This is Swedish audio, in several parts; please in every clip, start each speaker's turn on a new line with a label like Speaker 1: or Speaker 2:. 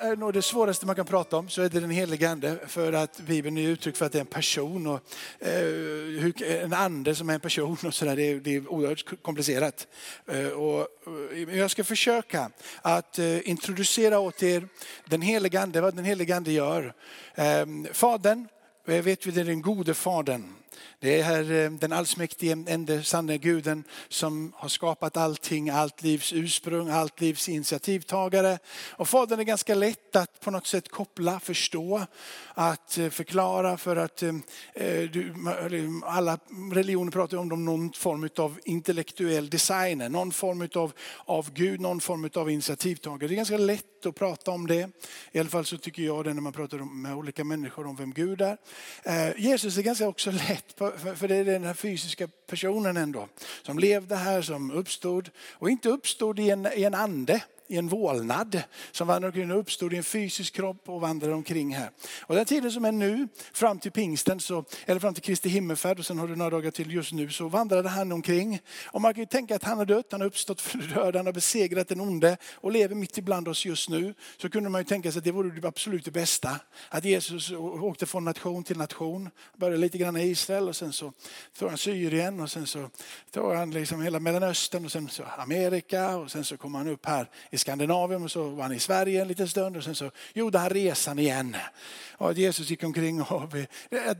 Speaker 1: Eh, är nog det svåraste man kan prata om så är det den helige ande för att Bibeln är uttryck för att det är en person och eh, en ande som är en person och sådär. Det, är, det är oerhört komplicerat. Eh, och, eh, jag ska försöka att eh, introducera åt er den helige ande, vad den helige ande gör. Ehm, eh, fadern, vet vi det är den gode fadern. Det är här den allsmäktige, enda sanne guden som har skapat allting, allt livs ursprung, allt livs initiativtagare. Och Fadern är ganska lätt att på något sätt koppla, förstå, att eh, förklara för att eh, alla religioner pratar om någon form av intellektuell designer, någon form av, av Gud, någon form av initiativtagare. Det är ganska lätt att prata om det. I alla fall så tycker jag det när man pratar med olika människor om vem Gud är. Jesus är ganska också lätt för, för det är den här fysiska personen ändå. Som levde här, som uppstod. Och inte uppstod i en, i en ande i en vålnad som vandrade omkring och uppstod i en fysisk kropp och vandrade omkring här. Och den tiden som är nu, fram till pingsten, så, eller fram till Kristi himmelfärd och sen har du några dagar till just nu, så vandrade han omkring. Och man kan ju tänka att han har dött, han har uppstått för döden, han har besegrat den onde och lever mitt ibland oss just nu. Så kunde man ju tänka sig att det vore det absolut det bästa. Att Jesus åkte från nation till nation, började lite grann i Israel och sen så tog han Syrien och sen så tog han liksom hela Mellanöstern och sen så Amerika och sen så kom han upp här i Skandinavien och så var han i Sverige en liten stund och sen så gjorde han resan igen. Och Jesus gick omkring och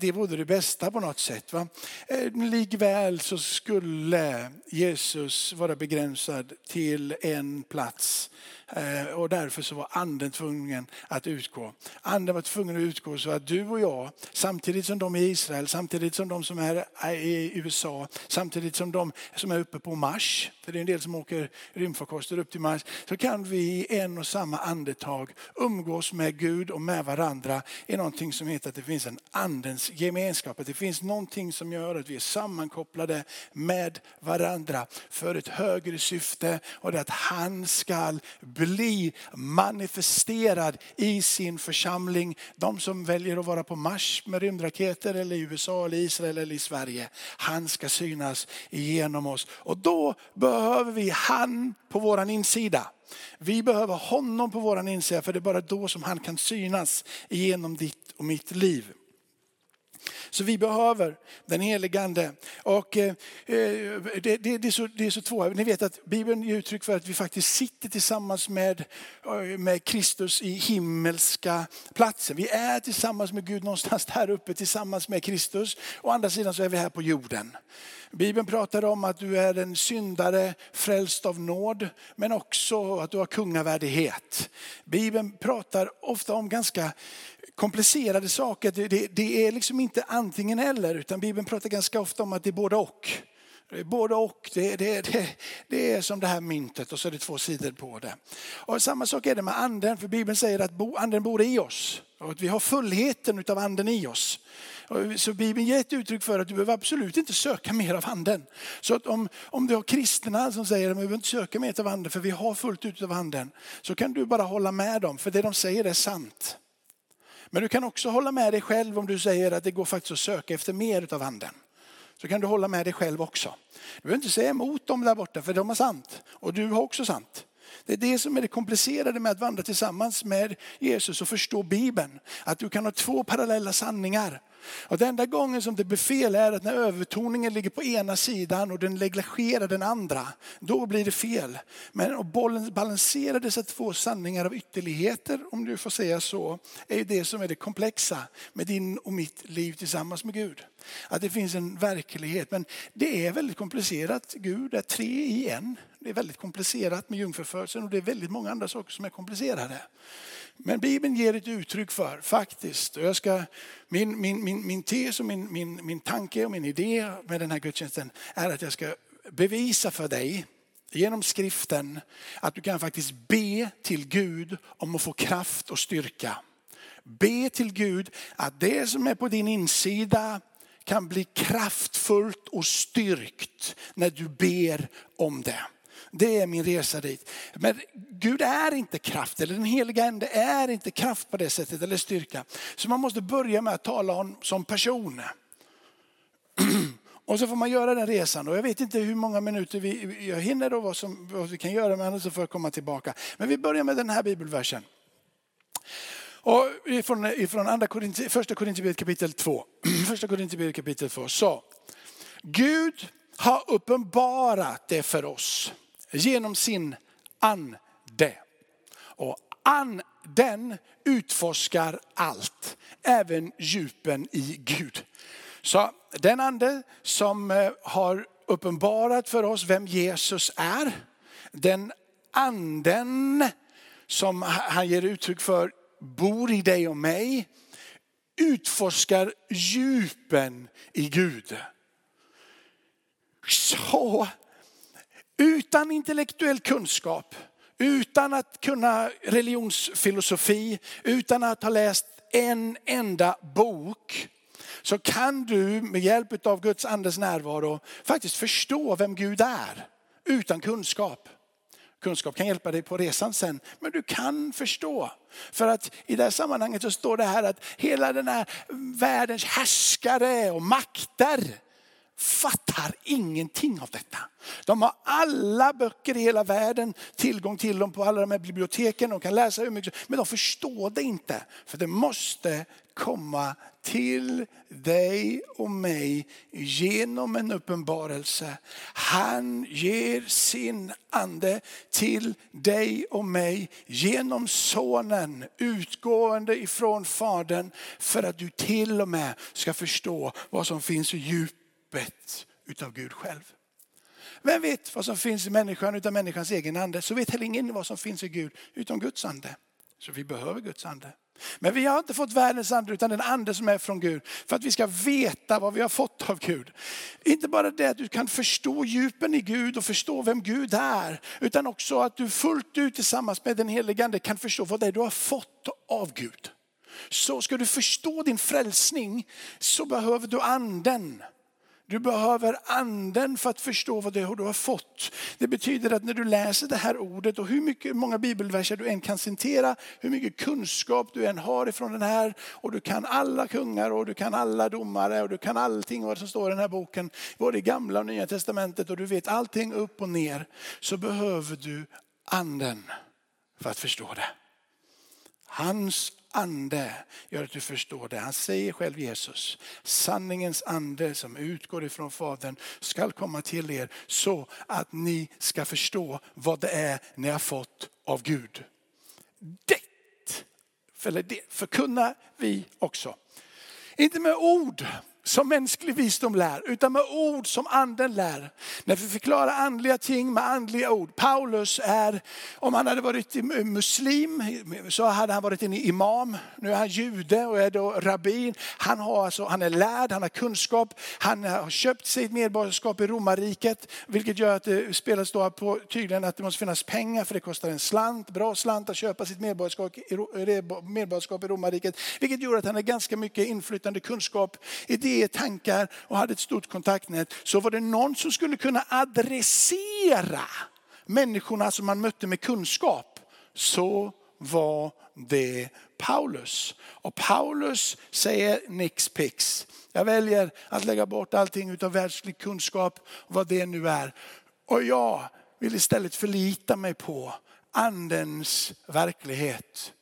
Speaker 1: det vore det bästa på något sätt. Va? Eh, likväl så skulle Jesus vara begränsad till en plats Eh, och därför så var anden tvungen att utgå. Anden var tvungen att utgå så att du och jag, samtidigt som de i Israel, samtidigt som de som är i USA, samtidigt som de som är uppe på Mars, för det är en del som åker rymdfarkoster upp till Mars, så kan vi i en och samma andetag umgås med Gud och med varandra i någonting som heter att det finns en andens gemenskap. Att det finns någonting som gör att vi är sammankopplade med varandra för ett högre syfte och det är att han skall bli manifesterad i sin församling. De som väljer att vara på Mars med rymdraketer eller i USA, eller Israel eller i Sverige. Han ska synas igenom oss och då behöver vi han på våran insida. Vi behöver honom på våran insida för det är bara då som han kan synas igenom ditt och mitt liv. Så vi behöver den helige ande. Och eh, eh, det, det, det, är så, det är så två, ni vet att Bibeln ger uttryck för att vi faktiskt sitter tillsammans med, eh, med Kristus i himmelska platsen. Vi är tillsammans med Gud någonstans där uppe tillsammans med Kristus. Å andra sidan så är vi här på jorden. Bibeln pratar om att du är en syndare frälst av nåd, men också att du har kungavärdighet. Bibeln pratar ofta om ganska komplicerade saker. Det, det, det, är liksom inte antingen eller, utan Bibeln pratar ganska ofta om att det är både och. Både och, det, det, det, det, är som det här myntet och så är det två sidor på det. Och samma sak är det med anden, för Bibeln säger att anden bor i oss. Och att vi har fullheten av anden i oss. Så Bibeln ger ett uttryck för att du behöver absolut inte söka mer av anden. Så att om, om du har kristna som säger att vi behöver inte söka mer av anden för vi har fullt ut av anden. Så kan du bara hålla med dem för det de säger är sant. Men du kan också hålla med dig själv om du säger att det går faktiskt att söka efter mer av anden. Så kan du hålla med dig själv också. Du behöver inte säga emot dem där borta för de har sant och du har också sant. Det är det som är det komplicerade med att vandra tillsammans med Jesus och förstå Bibeln. Att du kan ha två parallella sanningar. Och den enda gången som det blir fel är att när övertoningen ligger på ena sidan och den negligerar den andra. Då blir det fel. Men att balansera dessa två sanningar av ytterligheter, om du får säga så, är ju det som är det komplexa med din och mitt liv tillsammans med Gud. Att det finns en verklighet. Men det är väldigt komplicerat. Gud är tre i en. Det är väldigt komplicerat med jungfrufödseln och det är väldigt många andra saker som är komplicerade. Men Bibeln ger ett uttryck för, faktiskt, och jag ska, min, min, min, min tes och min, min, min tanke och min idé med den här gudstjänsten är att jag ska bevisa för dig genom skriften att du kan faktiskt be till Gud om att få kraft och styrka. Be till Gud att det som är på din insida kan bli kraftfullt och styrkt när du ber om det. Det är min resa dit. Men Gud är inte kraft, eller den heliga ande är inte kraft på det sättet, eller styrka. Så man måste börja med att tala om som person. Och så får man göra den resan. Och jag vet inte hur många minuter vi, jag hinner och vad, som, vad vi kan göra, men så får jag komma tillbaka. Men vi börjar med den här bibelversen. Och ifrån, ifrån andra Korinthi, första Korinthierbrevet kapitel 2. Första Korinthierbrevet kapitel 2. Så, Gud har uppenbarat det för oss genom sin ande. Och anden utforskar allt, även djupen i Gud. Så den ande som eh, har uppenbarat för oss vem Jesus är, den anden som han ger uttryck för bor i dig och mig, utforskar djupen i Gud. Så utan intellektuell kunskap, utan att kunna religionsfilosofi, utan att ha läst en enda bok, så kan du med hjälp av Guds andes närvaro faktiskt förstå vem Gud är utan kunskap. Kunskap kan hjälpa dig på resan sen, men du kan förstå. För att i det här sammanhanget så står det här att hela den här världens härskare och makter fattar ingenting av detta. De har alla böcker i hela världen, tillgång till dem på alla de här biblioteken. De kan läsa hur mycket men de förstår det inte. För det måste komma till dig och mig genom en uppenbarelse. Han ger sin ande till dig och mig genom sonen utgående ifrån fadern för att du till och med ska förstå vad som finns i djupet utav Gud själv. Vem vet vad som finns i människan utan människans egen ande? Så vet heller ingen vad som finns i Gud utan Guds ande. Så vi behöver Guds ande. Men vi har inte fått världens ande utan den ande som är från Gud. För att vi ska veta vad vi har fått av Gud. Inte bara det att du kan förstå djupen i Gud och förstå vem Gud är. Utan också att du fullt ut tillsammans med den helige ande kan förstå vad det är du har fått av Gud. Så ska du förstå din frälsning så behöver du anden. Du behöver anden för att förstå vad det är du har fått. Det betyder att när du läser det här ordet och hur mycket, många bibelverser du än kan citera, hur mycket kunskap du än har ifrån den här och du kan alla kungar och du kan alla domare och du kan allting vad som står i den här boken, både i gamla och nya testamentet och du vet allting upp och ner, så behöver du anden för att förstå det. Hans ande gör att du förstår det. Han säger själv Jesus, sanningens ande som utgår ifrån Fadern skall komma till er så att ni ska förstå vad det är ni har fått av Gud. Det, eller det förkunnar vi också. Inte med ord som mänsklig visdom lär, utan med ord som anden lär. När vi förklarar andliga ting med andliga ord. Paulus är, om han hade varit muslim så hade han varit en imam. Nu är han jude och är då rabbin. Han, har alltså, han är lärd, han har kunskap, han har köpt sig ett medborgarskap i romarriket. Vilket gör att det spelas då på tydligen att det måste finnas pengar för det kostar en slant, bra slant att köpa sitt medborgarskap i, eh, medborgarskap i romarriket. Vilket gör att han har ganska mycket inflytande kunskap i det idéer, tankar och hade ett stort kontaktnät så var det någon som skulle kunna adressera människorna som man mötte med kunskap. Så var det Paulus. Och Paulus säger nix pix. Jag väljer att lägga bort allting utav världslig kunskap, vad det nu är. Och jag vill istället förlita mig på andens verklighet.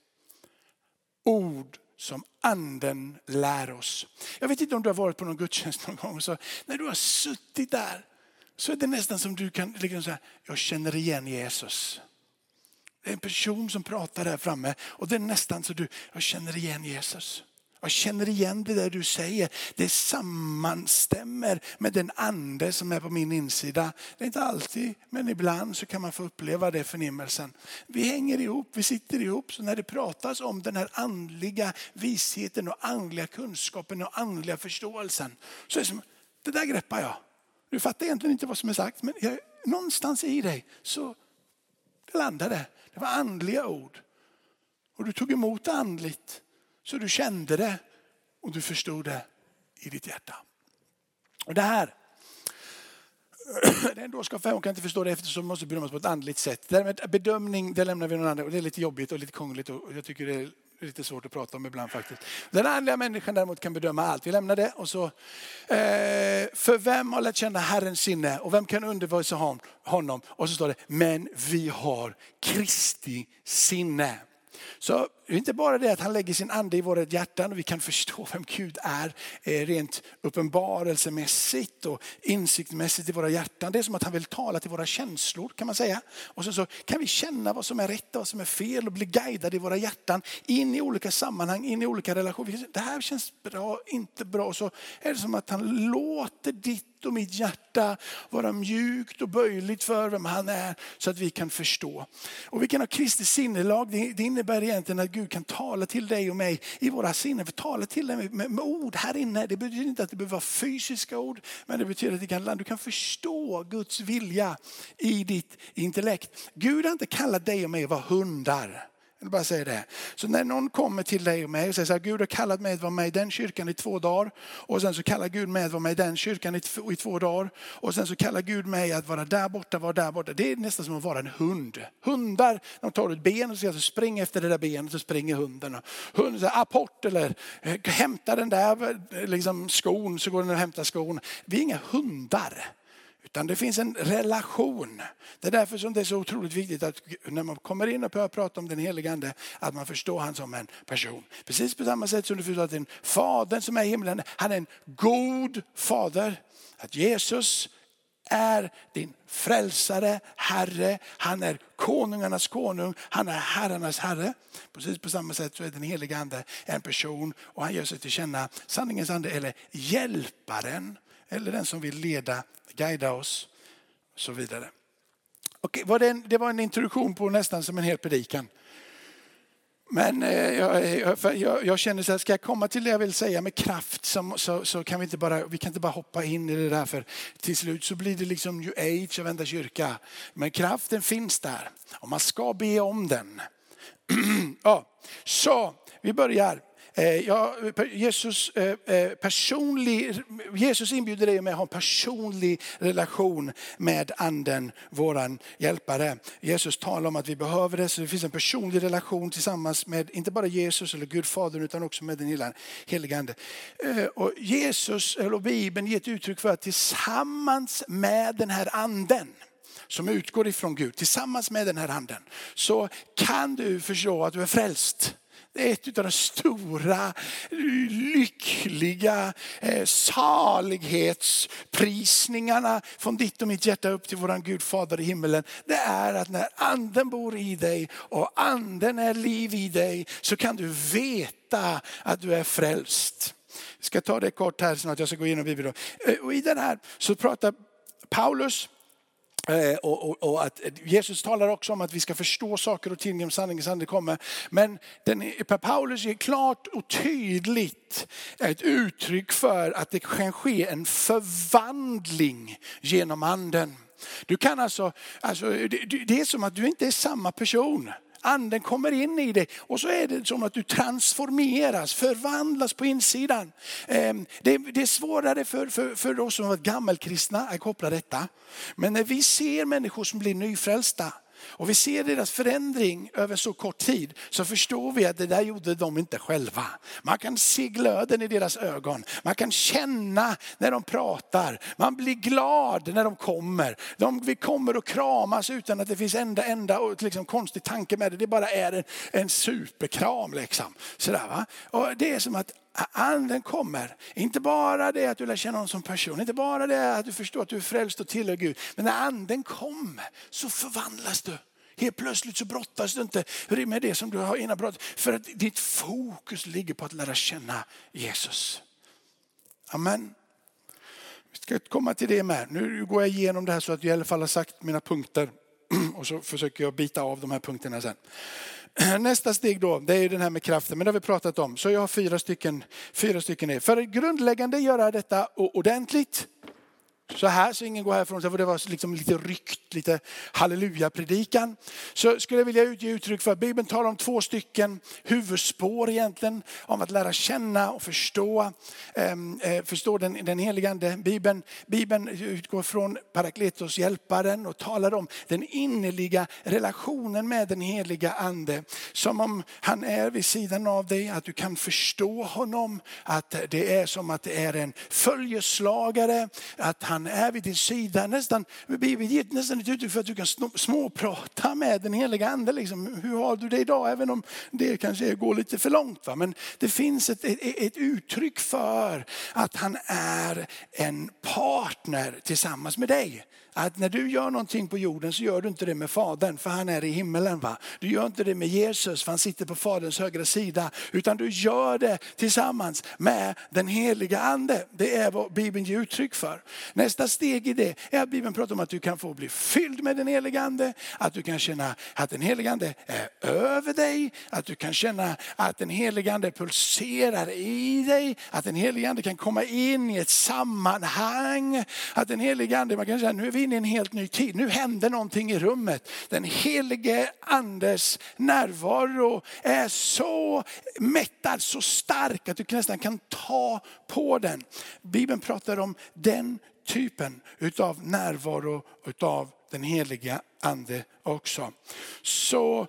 Speaker 1: Ord som anden lär oss. Jag vet inte om du har varit på någon gudstjänst någon gång. Så när du har suttit där så är det nästan som du kan liksom säga, jag känner igen Jesus. Det är en person som pratar där framme och det är nästan så du, jag känner igen Jesus. Jag känner igen det där du säger. Det sammanstämmer med den ande som är på min insida. Det är inte alltid, men ibland så kan man få uppleva det förnimmelsen. Vi hänger ihop, vi sitter ihop. Så när det pratas om den här andliga visheten och andliga kunskapen och andliga förståelsen. Så är det som, det där greppar jag. Du fattar egentligen inte vad som är sagt, men jag, någonstans i dig så det landade. Det var andliga ord. Och du tog emot det andligt. Så du kände det och du förstod det i ditt hjärta. Och det här, det är en dårskap för kan inte förstå det eftersom det måste bedömas på ett andligt sätt. Därmed bedömning, det lämnar vi någon annan och det är lite jobbigt och lite krångligt och jag tycker det är lite svårt att prata om ibland faktiskt. Den andliga människan däremot kan bedöma allt. Vi lämnar det och så. Eh, för vem har lärt känna Herrens sinne och vem kan undervisa honom? Och så står det, men vi har Kristi sinne. Så det är inte bara det att han lägger sin ande i våra hjärtan och vi kan förstå vem Gud är eh, rent uppenbarelsemässigt och insiktmässigt i våra hjärtan. Det är som att han vill tala till våra känslor kan man säga. Och så, så kan vi känna vad som är rätt och vad som är fel och bli guidade i våra hjärtan in i olika sammanhang, in i olika relationer. Det här känns bra, inte bra. Så är det som att han låter ditt och mitt hjärta vara mjukt och böjligt för vem han är så att vi kan förstå. Och vi kan ha Kristi sinnelag. Det innebär egentligen att Gud kan tala till dig och mig i våra sinnen. För tala till dig med, med, med ord här inne. Det betyder inte att det behöver vara fysiska ord. Men det betyder att det kan, du kan förstå Guds vilja i ditt intellekt. Gud har inte kallat dig och mig att vara hundar. Jag vill bara säga det. Så när någon kommer till dig och mig och säger så här, Gud har kallat mig att vara med i den kyrkan i två dagar. Och sen så kallar Gud mig att vara med i den kyrkan i två, i två dagar. Och sen så kallar Gud mig att vara där borta, vara där borta. Det är nästan som att vara en hund. Hundar, de tar ett ben och säger så spring efter det där benet och springer hunden. Hunden säger apport eller hämta den där liksom, skon så går den och hämtar skon. Vi är inga hundar. Utan det finns en relation. Det är därför som det är så otroligt viktigt att när man kommer in och börjar prata om den helige ande, att man förstår han som en person. Precis på samma sätt som du förstår att den fadern som är i himlen, han är en god fader. Att Jesus är din frälsare, Herre. Han är konungarnas konung, han är herrarnas herre. Precis på samma sätt så är den helige ande en person och han gör sig till känna sanningens ande eller hjälparen eller den som vill leda guida oss och så vidare. Okej, var det, en, det var en introduktion på nästan som en hel predikan. Men eh, jag, jag, jag, känner så här, ska jag komma till det jag vill säga med kraft så, så, så, kan vi inte bara, vi kan inte bara hoppa in i det där för till slut så blir det liksom new age av Vända kyrka. Men kraften finns där och man ska be om den. ja, så vi börjar. Eh, ja, Jesus, eh, eh, personlig, Jesus inbjuder dig och mig att ha en personlig relation med anden, våran hjälpare. Jesus talar om att vi behöver det, så det finns en personlig relation tillsammans med, inte bara Jesus eller Gud Fadern utan också med den heliga ande. Och Jesus, eller Bibeln ger ett uttryck för att tillsammans med den här anden, som utgår ifrån Gud, tillsammans med den här anden, så kan du förstå att du är frälst. Det är ett av de stora, lyckliga eh, salighetsprisningarna från ditt och mitt hjärta upp till våran Gud Fader i himmelen. Det är att när anden bor i dig och anden är liv i dig så kan du veta att du är frälst. Jag ska ta det kort här snart, jag ska gå igenom Bibeln. Eh, och I den här så pratar Paulus Eh, och, och, och, att Jesus talar också om att vi ska förstå saker och ting genom sanningens ande kommer. Men den, Paulus ger klart och tydligt ett uttryck för att det kan ske en förvandling genom anden. Du kan alltså, alltså det, det är som att du inte är samma person. Anden kommer in i dig och så är det som att du transformeras, förvandlas på insidan. Ehm, det är svårare för, för, för oss som har varit gammelkristna att koppla detta. Men när vi ser människor som blir nyfrälsta, och vi ser deras förändring över så kort tid så förstår vi att det där gjorde de inte själva. Man kan se glöden i deras ögon. Man kan känna när de pratar. Man blir glad när de kommer. De, vi kommer och kramas utan att det finns enda, enda liksom, konstig tanke med det. Det bara är en, en superkram. Liksom. Sådär, va? Och det är som att anden kommer. Inte bara det att du lär känna honom som person, inte bara det att du förstår att du är frälst och tillhör Gud. Men när anden kommer så förvandlas du. Helt plötsligt så brottas du inte med det som du har innan brottat. För att ditt fokus ligger på att lära känna Jesus. Amen. Vi ska komma till det med. Nu går jag igenom det här så att jag i alla fall har sagt mina punkter. Och så försöker jag bita av de här punkterna sen. Nästa steg då, det är den här med kraften, men det har vi pratat om. Så jag har fyra stycken, fyra stycken För att grundläggande göra detta ordentligt, så här så ingen går härifrån, för det var liksom lite ryckt, lite halleluja-predikan. Så skulle jag vilja ge uttryck för att Bibeln talar om två stycken huvudspår egentligen, om att lära känna och förstå, ehm, eh, förstå den, den heliga ande. Bibeln, Bibeln utgår från Parakletos, hjälparen, och talar om den innerliga relationen med den heliga ande. Som om han är vid sidan av dig, att du kan förstå honom, att det är som att det är en följeslagare, att han han är vid din sida. Nästan, Bibeln ger nästan ett uttryck för att du kan småprata med den heliga ande. Liksom. Hur har du det idag? Även om det kanske går lite för långt. Va? Men det finns ett, ett, ett uttryck för att han är en partner tillsammans med dig att när du gör någonting på jorden så gör du inte det med Fadern för han är i himmelen. Va? Du gör inte det med Jesus för han sitter på Faderns högra sida. Utan du gör det tillsammans med den heliga ande. Det är vad Bibeln ger uttryck för. Nästa steg i det är att Bibeln pratar om att du kan få bli fylld med den heliga ande. Att du kan känna att den heliga ande är över dig. Att du kan känna att den heliga ande pulserar i dig. Att den heliga ande kan komma in i ett sammanhang. Att den heliga ande, man kan säga nu är vi vi in i en helt ny tid. Nu händer någonting i rummet. Den helige andes närvaro är så mättad, så stark att du nästan kan ta på den. Bibeln pratar om den typen utav närvaro utav den heliga ande också. Så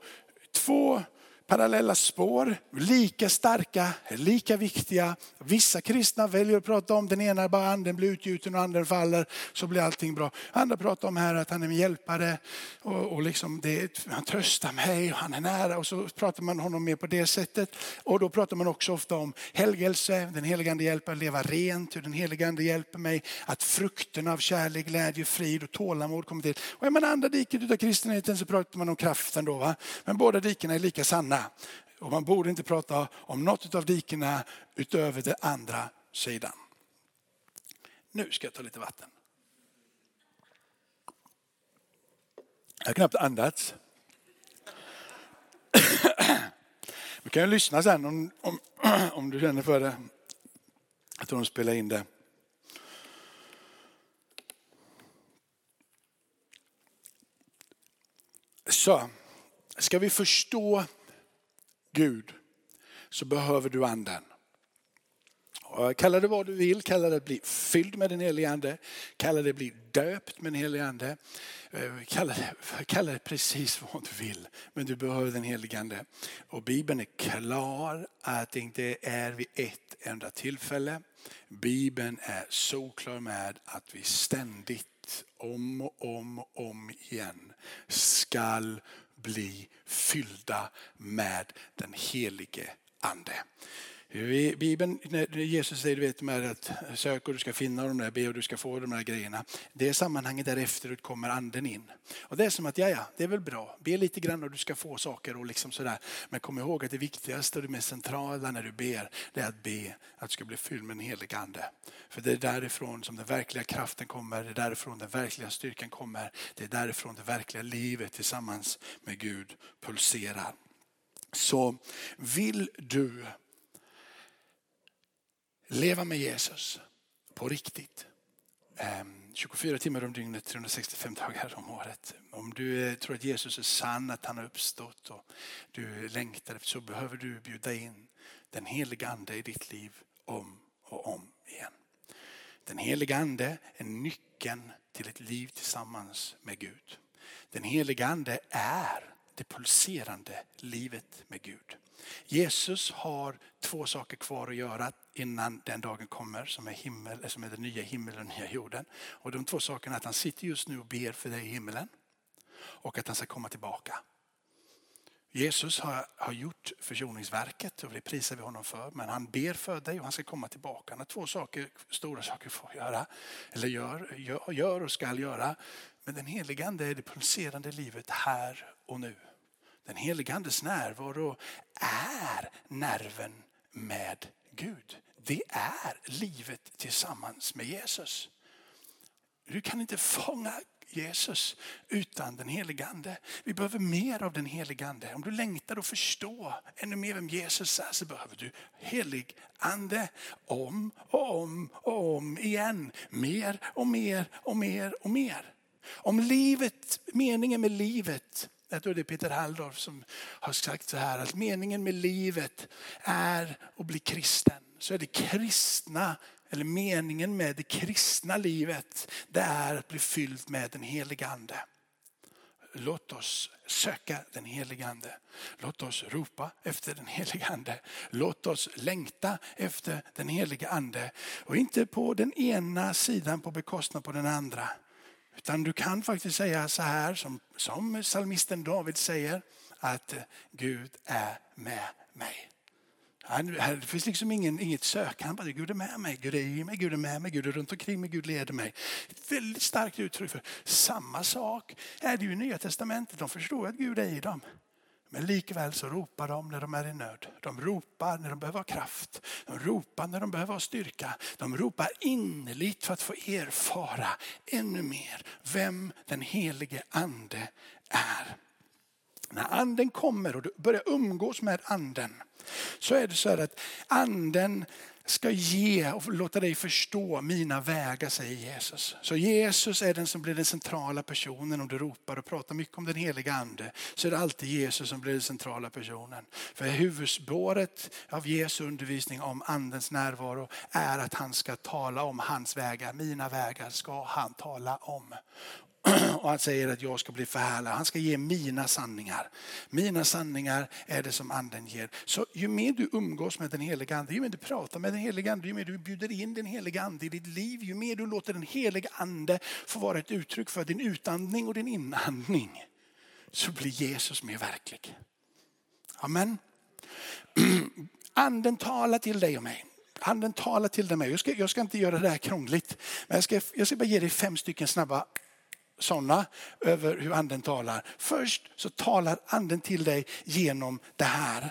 Speaker 1: två parallella spår, lika starka, lika viktiga. Vissa kristna väljer att prata om den ena bara anden blir utgjuten och anden faller så blir allting bra. Andra pratar om här att han är min hjälpare och, och liksom det, han tröstar mig och han är nära och så pratar man honom mer på det sättet. Och då pratar man också ofta om helgelse, den helige ande hjälper att leva rent, hur den helige ande hjälper mig att frukterna av kärlek, glädje, frid och tålamod kommer till. Och man andra diket av kristenheten så pratar man om kraften då. Va? Men båda dikena är lika sanna. Och man borde inte prata om något av dikena utöver den andra sidan. Nu ska jag ta lite vatten. Jag har knappt andats. Vi kan ju lyssna sen om, om, om du känner för det. Jag tror de spelar in det. Så, ska vi förstå Gud så behöver du anden. Kalla det vad du vill, kalla det bli fylld med den helige ande, kalla det bli döpt med den helige ande. Eh, kalla det, kalla det precis vad du vill, men du behöver den helige ande. Och Bibeln är klar att det inte är vid ett enda tillfälle. Bibeln är så klar med att vi ständigt, om och om och om igen, skall bli fyllda med den helige ande. I Bibeln, när Jesus säger du vet, med att sök och du ska finna dem där, be och du ska få de där grejerna. Det är sammanhanget därefter kommer anden in. Och det är som att, ja ja, det är väl bra, be lite grann och du ska få saker och liksom sådär. Men kom ihåg att det viktigaste och det mest centrala när du ber, det är att be att du ska bli fylld med den helige ande. För det är därifrån som den verkliga kraften kommer, det är därifrån den verkliga styrkan kommer. Det är därifrån det verkliga livet tillsammans med Gud pulserar. Så vill du leva med Jesus på riktigt. Ehm, 24 timmar om dygnet, 365 dagar om året. Om du eh, tror att Jesus är sann, att han har uppstått och du längtar efter så behöver du bjuda in den heliga ande i ditt liv om och om igen. Den heliga ande är nyckeln till ett liv tillsammans med Gud. Den heliga ande är det pulserande livet med Gud. Jesus har två saker kvar att göra innan den dagen kommer som är, himmel, eh, som är den nya himlen och den nya jorden. Och de två sakerna är att han sitter just nu och ber för dig i himmelen och att han ska komma tillbaka. Jesus har, har gjort försoningsverket och det prisar vi honom för. Men han ber för dig och han ska komma tillbaka. Han har två saker, stora saker att göra. Eller gör, gör, gör och ska göra. Men den heliga ande är det pulserande livet här och nu. Den helige andes närvaro är nerven med Gud. Det är livet tillsammans med Jesus. Du kan inte fånga Jesus utan den helige ande. Vi behöver mer av den helige ande. Om du längtar att förstå ännu mer vem Jesus är så behöver du helig ande om och om och om igen. Mer och mer och mer och mer. Om livet, meningen med livet jag tror det är Peter Halldorf som har sagt så här att meningen med livet är att bli kristen. Så är det kristna, eller meningen med det kristna livet, det är att bli fylld med den heliga ande. låt oss söka den helige Ande. Låt oss ropa efter den helige Ande. Låt oss längta efter den helige Ande. Och inte på den ena sidan på bekostnad på den andra. Utan du kan faktiskt säga så här som, som psalmisten David säger att Gud är med mig. det finns liksom ingen, inget sökande. Bara, Gud är med mig, Gud är i mig, Gud är med mig, Gud är runt omkring mig, Gud leder mig. Ett väldigt starkt uttryck för samma sak är det ju i Nya Testamentet. De förstår att Gud är i dem. Men likväl så ropar de när de är i nöd. De ropar när de behöver ha kraft. De ropar när de behöver ha styrka. De ropar innerligt för att få erfara ännu mer vem den helige ande är. När anden kommer och du börjar umgås med anden så är det så här att anden ska ge och låta dig förstå mina vägar, säger Jesus. Så Jesus är den som blir den centrala personen. Om du ropar och pratar mycket om den heliga ande så är det alltid Jesus som blir den centrala personen. För huvudspåret av Jesu undervisning om andens närvaro är att han ska tala om hans vägar. Mina vägar ska han tala om. Och han säger att jag ska bli förhärligad. Han ska ge mina sanningar. Mina sanningar är det som anden ger. Så ju mer du umgås med den heliga ande, ju mer du pratar med den heliga ande, ju mer du bjuder in den heliga ande i ditt liv, ju mer du låter den heliga ande få vara ett uttryck för din utandning och din inandning, så blir Jesus mer verklig. Amen. Anden talar till dig och mig. Anden talar till dig och mig. Jag ska, jag ska inte göra det här krångligt. Men jag ska, jag ska bara ge dig fem stycken snabba sådana över hur anden talar. Först så talar anden till dig genom det här.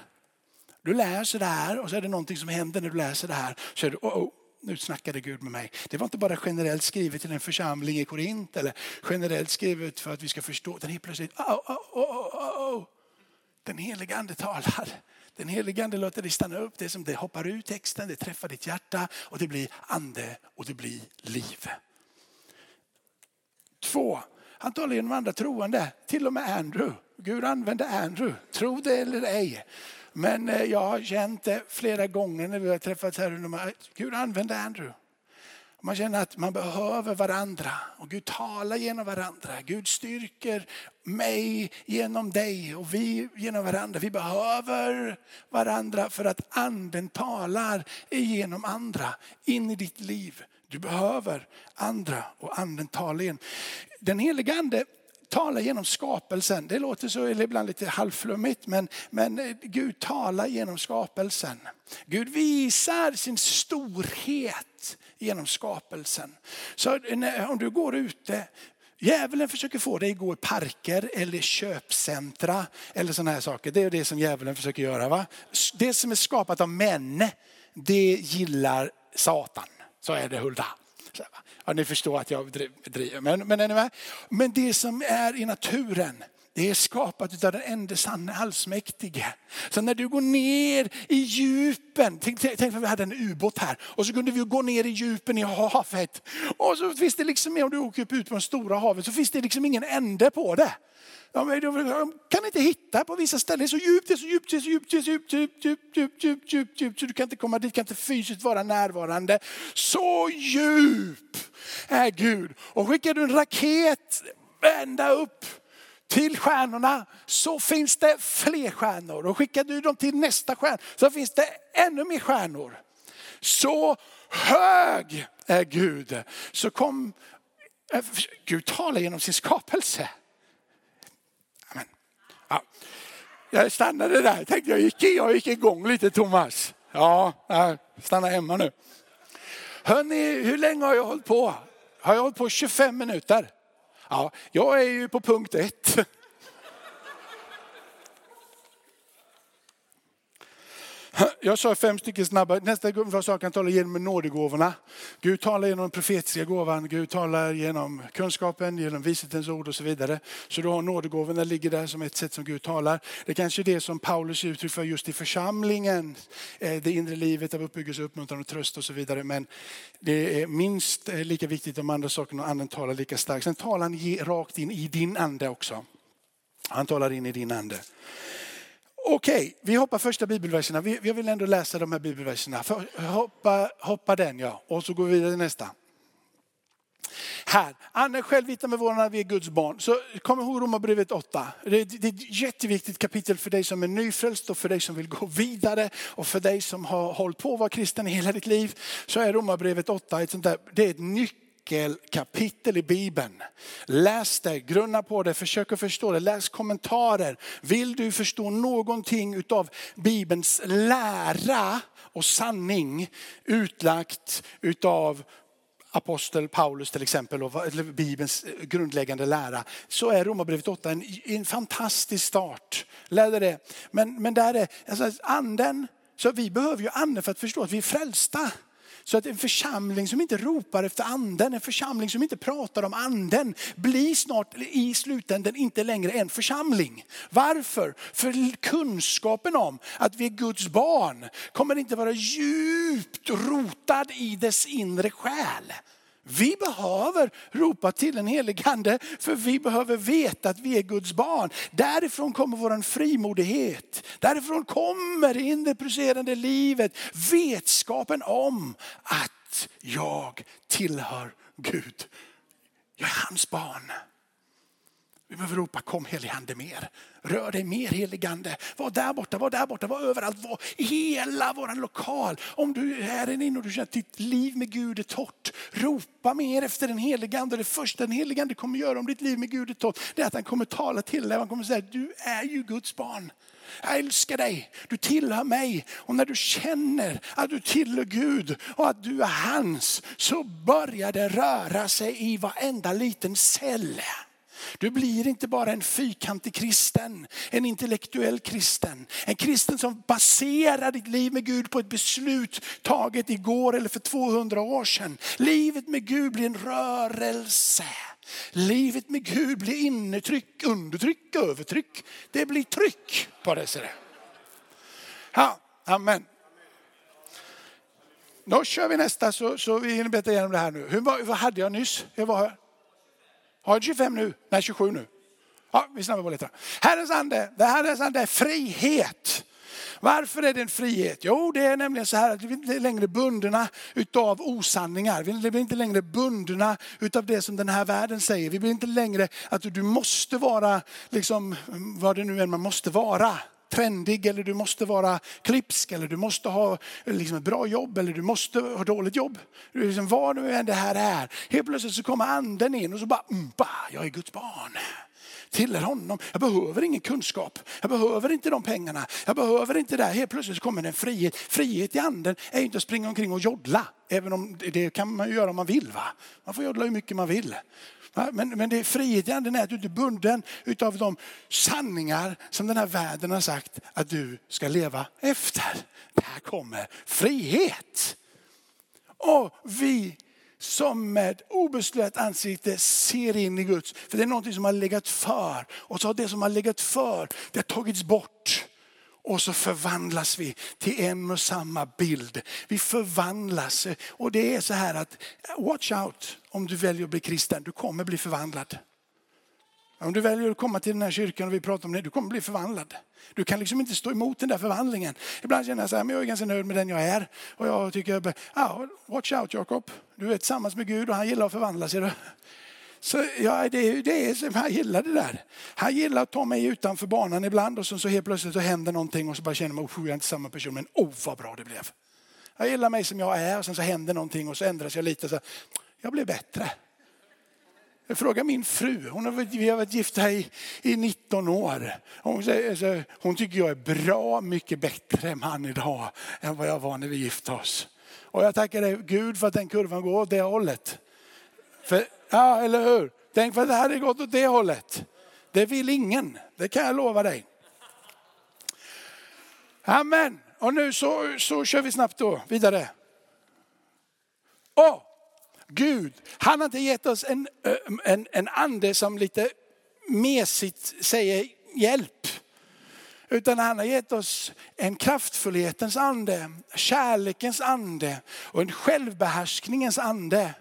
Speaker 1: Du läser det här och så är det någonting som händer när du läser det här. Så är det, oh, oh, nu snackade Gud med mig. Det var inte bara generellt skrivet till en församling i Korint eller generellt skrivet för att vi ska förstå. Den helt plötsligt, oh, oh, oh, oh, oh. oh den heliga ande talar. Den heliga ande låter dig stanna upp. Det är som det hoppar ut texten, det träffar ditt hjärta och det blir ande och det blir liv. Två, han talar genom andra troende, till och med Andrew. Gud använde Andrew, tro det eller ej. Men eh, jag har känt det flera gånger när vi har träffats här. Gud använde Andrew. Man känner att man behöver varandra och Gud talar genom varandra. Gud styrker mig genom dig och vi genom varandra. Vi behöver varandra för att anden talar genom andra in i ditt liv. Du behöver andra och anden talar igen. Den heliga ande talar genom skapelsen. Det låter så ibland lite halvflummigt men, men eh, Gud talar genom skapelsen. Gud visar sin storhet genom skapelsen. Så om du går ute Djävulen försöker få dig att gå i parker eller köpcentra eller sådana här saker. Det är det som djävulen försöker göra. Va? Det som är skapat av män, det gillar Satan. Så är det Hulda. Ja, ni förstår att jag driver. Men, men, men det som är i naturen, det är skapat av den enda sanne allsmäktige. Så när du går ner i djupen, tänk, tänk att vi hade en ubåt här och så kunde vi gå ner i djupen i havet. Och så finns det liksom, om du åker upp ut på det stora havet så finns det liksom ingen ände på det. De kan inte hitta på vissa ställen. Det är så djupt, det är så djupt, det är så djupt, det är så djupt, djupt, djupt, djupt, djupt, djupt, djupt, så du kan inte komma dit, kan inte fysiskt vara närvarande. Så djup är Gud. Och skickar du en raket ända upp till stjärnorna så finns det fler stjärnor. Och skickar du dem till nästa stjärna så finns det ännu mer stjärnor. Så hög är Gud. Så kom, eh, Gud talar genom sin skapelse. Ja. Jag stannade där. Tänkte jag gick, jag gick igång lite Thomas. Ja, stanna hemma nu. Hörrni, hur länge har jag hållit på? Har jag hållit på 25 minuter? Ja, jag är ju på punkt ett. Jag sa fem stycken snabba. Nästa gång sak kan talar genom nådegåvorna. Gud talar genom den profetiska gåvan, Gud talar genom kunskapen, genom vishetens ord och så vidare. Så du har nådegåvorna ligger där som ett sätt som Gud talar. Det är kanske är det som Paulus uttrycker för just i församlingen. Eh, det inre livet av uppbyggelse, uppmuntran och tröst och så vidare. Men det är minst eh, lika viktigt om andra saker och anden talar lika starkt. Sen talar han rakt in i din ande också. Han talar in i din ande. Okej, okay, vi hoppar första bibelverserna. Jag vill ändå läsa de här bibelverserna. Hoppa, hoppa den ja, och så går vi vidare till nästa. Här, Anne själv vittnar med att vi är Guds barn. Så kom ihåg Romarbrevet 8. Det, det är ett jätteviktigt kapitel för dig som är nyfrälst och för dig som vill gå vidare och för dig som har hållit på att vara kristen i hela ditt liv. Så är Romarbrevet 8 ett sånt där, det är ett nyckelkapitel i Bibeln. Läs det, grunna på det, försök att förstå det, läs kommentarer. Vill du förstå någonting utav Bibelns lära och sanning utlagt utav apostel Paulus till exempel, och Bibelns grundläggande lära, så är Romarbrevet 8 en, en fantastisk start. Lär det. Men, men där är alltså, anden, så vi behöver ju anden för att förstå att vi är frälsta. Så att en församling som inte ropar efter anden, en församling som inte pratar om anden, blir snart i slutändan inte längre en församling. Varför? För kunskapen om att vi är Guds barn kommer inte vara djupt rotad i dess inre själ. Vi behöver ropa till den helige ande för vi behöver veta att vi är Guds barn. Därifrån kommer vår frimodighet. Därifrån kommer det det pulserande livet vetskapen om att jag tillhör Gud. Jag är hans barn. Vi behöver ropa kom heligande mer. Rör dig mer heligande. Var där borta, var där borta, var överallt. Var i hela våran lokal. Om du är här inne och du känner att ditt liv med Gud är torrt. Ropa mer efter den heligande. Det första den heligande kommer göra om ditt liv med Gud är torrt. Det är att han kommer tala till dig. Han kommer säga du är ju Guds barn. Jag älskar dig, du tillhör mig. Och när du känner att du tillhör Gud och att du är hans så börjar det röra sig i varenda liten cell. Du blir inte bara en fyrkantig kristen, en intellektuell kristen. En kristen som baserar ditt liv med Gud på ett beslut taget igår eller för 200 år sedan. Livet med Gud blir en rörelse. Livet med Gud blir innetryck, undertryck, övertryck. Det blir tryck på det. Ja, amen. Då kör vi nästa så, så vi hinner beta igenom det här nu. Hur, vad hade jag nyss? Jag var här. Har jag 25 nu? Nej, 27 nu. Ja, vi snabbar på lite. Herrens ande, det Herrens ande är frihet. Varför är det en frihet? Jo, det är nämligen så här att vi inte är längre bundna utav osanningar. Vi blir inte längre bundna utav det som den här världen säger. Vi blir inte längre att du måste vara, liksom, vad det nu är man måste vara trendig eller du måste vara klipsk eller du måste ha liksom, ett bra jobb eller du måste ha dåligt jobb. Liksom, vad nu än det här är. Helt plötsligt så kommer anden in och så bara, mm, jag är Guds barn tillhör honom. Jag behöver ingen kunskap. Jag behöver inte de pengarna. Jag behöver inte det. Helt plötsligt kommer det en frihet. Frihet i anden är inte att springa omkring och joddla. Även om det kan man ju göra om man vill. Va? Man får joddla hur mycket man vill. Men, men det är frihet i anden är att du inte är bunden utav de sanningar som den här världen har sagt att du ska leva efter. Där kommer frihet. Och vi som med obeslöt ansikte ser in i Guds. För det är någonting som har legat för. Och så har det som har legat för, det har tagits bort. Och så förvandlas vi till en och samma bild. Vi förvandlas. Och det är så här att, watch out om du väljer att bli kristen. Du kommer bli förvandlad. Om du väljer att komma till den här kyrkan och vi pratar om det, du kommer bli förvandlad. Du kan liksom inte stå emot den där förvandlingen. Ibland känner jag så här, men jag är ganska nöjd med den jag är. Och jag tycker, ja, watch out Jakob. Du är tillsammans med Gud och han gillar att förvandla sig. Så ja, det, är, det är, han gillar det där. Han gillar att ta mig utanför banan ibland och så, så helt plötsligt så händer någonting och så bara känner man, oh, jag är inte samma person, men oh vad bra det blev. Jag gillar mig som jag är och sen så händer någonting och så ändras jag lite. Så, jag blev bättre. Jag frågar min fru, hon har vi har varit gifta i, i 19 år. Hon, säger, hon tycker jag är bra mycket bättre man idag än vad jag var när vi gifte oss. Och jag tackar dig Gud för att den kurvan går åt det hållet. För, ja, eller hur? Tänk för att det hade gått åt det hållet. Det vill ingen, det kan jag lova dig. Amen. Och nu så, så kör vi snabbt då vidare. Och Gud, han har inte gett oss en, en, en ande som lite mesigt säger hjälp. Utan han har gett oss en kraftfullhetens ande, kärlekens ande och en självbehärskningens ande.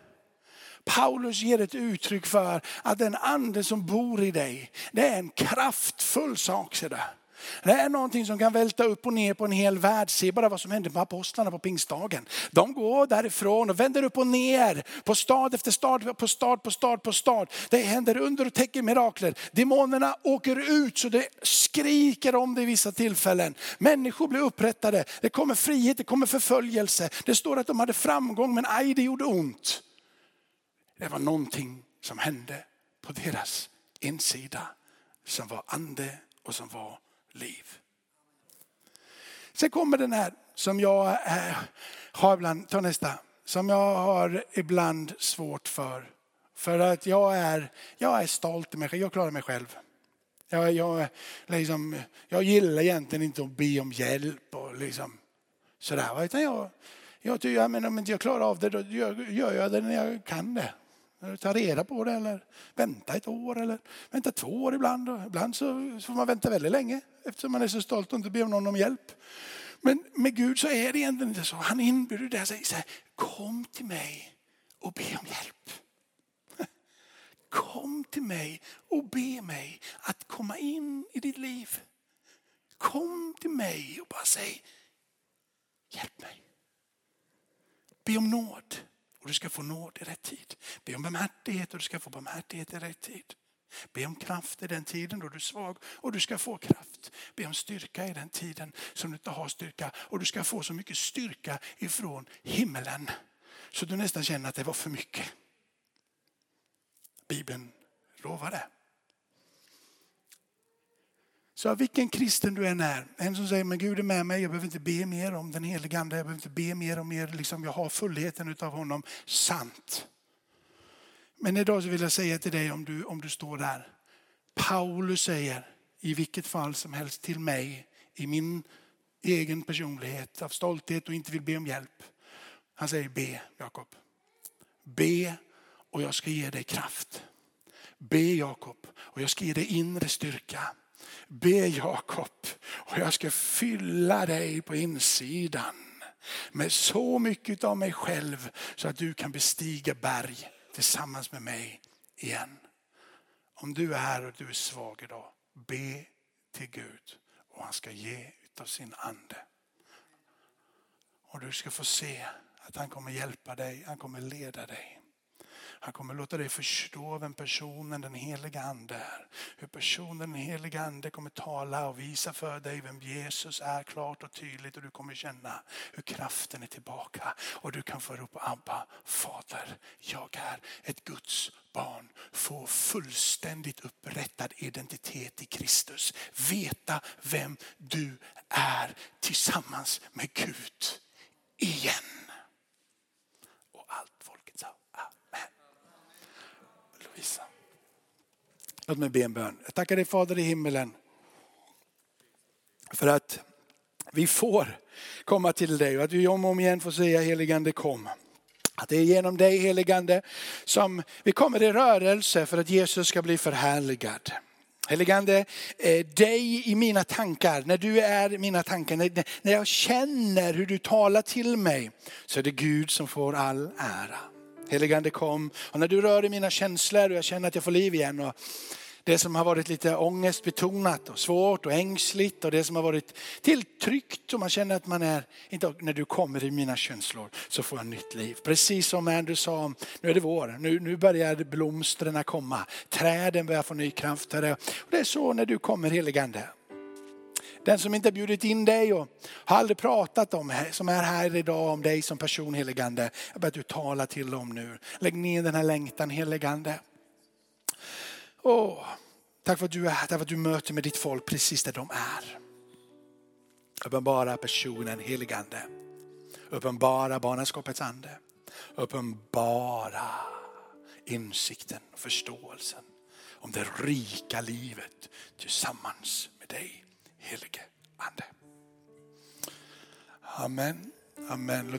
Speaker 1: Paulus ger ett uttryck för att den ande som bor i dig, det är en kraftfull sak. Det är någonting som kan välta upp och ner på en hel värld. Se bara vad som hände med apostlarna på pingstdagen. De går därifrån och vänder upp och ner på stad efter stad, på stad, på stad, på stad. Det händer under och täcker mirakler. Demonerna åker ut så det skriker om det i vissa tillfällen. Människor blir upprättade. Det kommer frihet, det kommer förföljelse. Det står att de hade framgång men aj det gjorde ont. Det var någonting som hände på deras insida som var ande och som var liv. Sen kommer den här som jag eh, har ibland, ta nästa, som jag har ibland svårt för. För att jag är, jag är stolt i mig själv, jag klarar mig själv. Jag, jag, liksom, jag gillar egentligen inte att be om hjälp och liksom sådär. Utan jag, jag, jag men om inte jag klarar av det då gör, gör jag det när jag kan det. Ta reda på det eller vänta ett år eller vänta två år ibland. Ibland så, får man vänta väldigt länge eftersom man är så stolt och inte ber någon om hjälp. Men med Gud så är det egentligen inte så. Han inbjuder dig och säger så här, kom till mig och be om hjälp. Kom till mig och be mig att komma in i ditt liv. Kom till mig och bara säg, hjälp mig. Be om nåd och du ska få nåd i rätt tid. Be om barmhärtighet och du ska få barmhärtighet i rätt tid. Be om kraft i den tiden då du är svag och du ska få kraft. Be om styrka i den tiden som du inte har styrka och du ska få så mycket styrka ifrån himmelen så du nästan känner att det var för mycket. Bibeln lovar det. Så vilken kristen du än är, en som säger men Gud är med mig, jag behöver inte be mer om den helige Ande, jag behöver inte be mer om mer, liksom, jag har fullheten av honom. Sant. Men idag så vill jag säga till dig om du, om du står där. Paulus säger i vilket fall som helst till mig i min egen personlighet av stolthet och inte vill be om hjälp. Han säger be Jakob. Be och jag ska ge dig kraft. Be Jakob och jag ska ge dig inre styrka. Be Jakob och jag ska fylla dig på insidan med så mycket av mig själv så att du kan bestiga berg tillsammans med mig igen. Om du är här och du är svag idag, be till Gud och han ska ge utav sin ande. Och du ska få se att han kommer hjälpa dig, han kommer leda dig. Han kommer låta dig förstå vem personen den heliga ande är. Hur personen den heliga ande kommer tala och visa för dig vem Jesus är klart och tydligt och du kommer känna hur kraften är tillbaka och du kan få ropa Abba, Fader, jag är ett Guds barn. Få fullständigt upprättad identitet i Kristus. Veta vem du är tillsammans med Gud igen. Visa. Låt mig be en bön. Jag tackar dig Fader i himmelen för att vi får komma till dig och att vi om och om igen får säga heligande kom. Att det är genom dig heligande som vi kommer i rörelse för att Jesus ska bli förhärligad. Heligande, eh, dig i mina tankar, när du är i mina tankar, när jag känner hur du talar till mig så är det Gud som får all ära. Heligande kom och när du rör i mina känslor och jag känner att jag får liv igen. Och det som har varit lite ångestbetonat och svårt och ängsligt och det som har varit tilltryckt och man känner att man är, inte när du kommer i mina känslor så får jag nytt liv. Precis som Andrew sa, nu är det vår, nu, nu börjar blomstren komma, träden börjar få ny kraft. Och det är så när du kommer heligande. Den som inte bjudit in dig och har aldrig pratat om, som är här idag om dig som person heligande. Jag ber att du talar till dem nu. Lägg ner den här längtan heligande. Åh, tack för att du är här, tack för att du möter med ditt folk precis där de är. Uppenbara personen heligande. Uppenbara barnaskapets ande. Uppenbara insikten och förståelsen om det rika livet tillsammans med dig helige Ande. Amen. Amen.